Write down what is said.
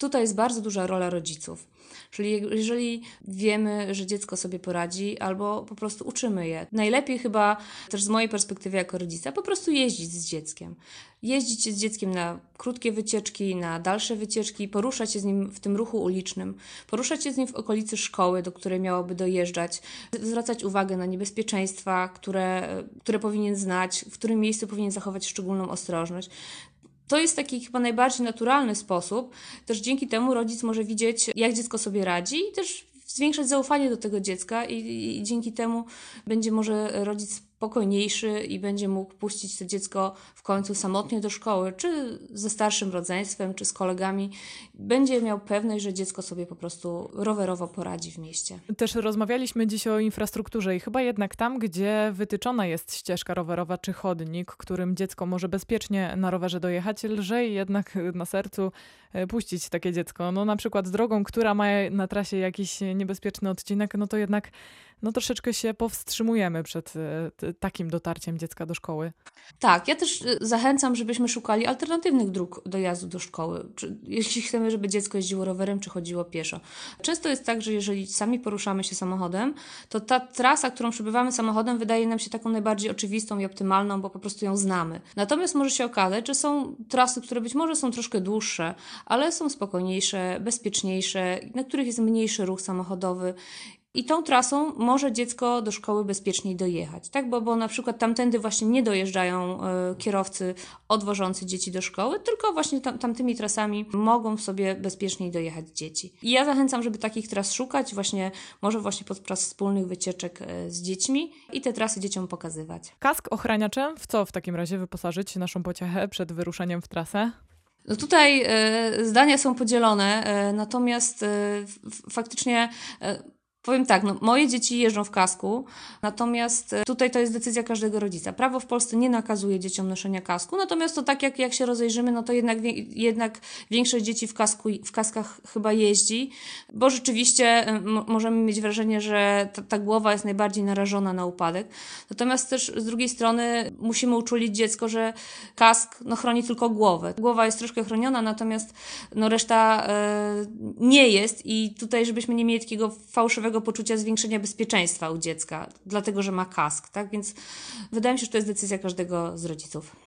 Tutaj jest bardzo duża rola rodziców. Czyli jeżeli wiemy, że dziecko sobie poradzi, albo po prostu uczymy je. Najlepiej chyba też z mojej perspektywy jako rodzica po prostu jeździć z dzieckiem. Jeździć z dzieckiem na krótkie wycieczki, na dalsze wycieczki, poruszać się z nim w tym ruchu ulicznym, poruszać się z nim w okolicy szkoły, do której miałoby dojeżdżać, zwracać uwagę na niebezpieczeństwa, które, które powinien znać, w którym miejscu powinien zachować szczególną ostrożność to jest taki chyba najbardziej naturalny sposób. Też dzięki temu rodzic może widzieć, jak dziecko sobie radzi i też zwiększać zaufanie do tego dziecka i, i, dzięki temu będzie może rodzic spokojniejszy i będzie mógł puścić to dziecko w końcu samotnie do szkoły, czy ze starszym rodzeństwem, czy z kolegami. Będzie miał pewność, że dziecko sobie po prostu rowerowo poradzi w mieście. Też rozmawialiśmy dziś o infrastrukturze i chyba jednak tam, gdzie wytyczona jest ścieżka rowerowa czy chodnik, którym dziecko może bezpiecznie na rowerze dojechać, lżej jednak na sercu e, puścić takie dziecko. No na przykład drogą, która ma na trasie jakiś niebezpieczny odcinek, no to jednak no troszeczkę się powstrzymujemy przed e, takim dotarciem dziecka do szkoły. Tak, ja też e, zachęcam, żebyśmy szukali alternatywnych dróg dojazdu do szkoły. Jeśli chcemy, żeby dziecko jeździło rowerem czy chodziło pieszo. Często jest tak, że jeżeli sami poruszamy się samochodem, to ta trasa, którą przebywamy samochodem, wydaje nam się taką najbardziej oczywistą i optymalną, bo po prostu ją znamy. Natomiast może się okazać, że są trasy, które być może są troszkę dłuższe, ale są spokojniejsze, bezpieczniejsze, na których jest mniejszy ruch samochodowy i tą trasą może dziecko do szkoły bezpieczniej dojechać, tak? Bo, bo na przykład tamtędy właśnie nie dojeżdżają y, kierowcy odwożący dzieci do szkoły, tylko właśnie tam, tamtymi trasami mogą sobie bezpieczniej dojechać dzieci. I ja zachęcam, żeby takich tras szukać, właśnie może właśnie podczas wspólnych wycieczek y, z dziećmi i te trasy dzieciom pokazywać. Kask ochraniaczem w co w takim razie wyposażyć naszą pociechę przed wyruszeniem w trasę? No tutaj y, zdania są podzielone, natomiast faktycznie Powiem tak, no, moje dzieci jeżdżą w kasku, natomiast e, tutaj to jest decyzja każdego rodzica. Prawo w Polsce nie nakazuje dzieciom noszenia kasku, natomiast to tak jak, jak się rozejrzymy, no to jednak, jednak większość dzieci w, kasku, w kaskach chyba jeździ, bo rzeczywiście e, możemy mieć wrażenie, że ta, ta, głowa jest najbardziej narażona na upadek. Natomiast też z drugiej strony musimy uczulić dziecko, że kask no, chroni tylko głowę. Głowa jest troszkę chroniona, natomiast no, reszta e, nie jest i tutaj, żebyśmy nie mieli takiego fałszywego poczucia zwiększenia bezpieczeństwa u dziecka, dlatego że ma kask, tak? Więc wydaje mi się, że to jest decyzja każdego z rodziców.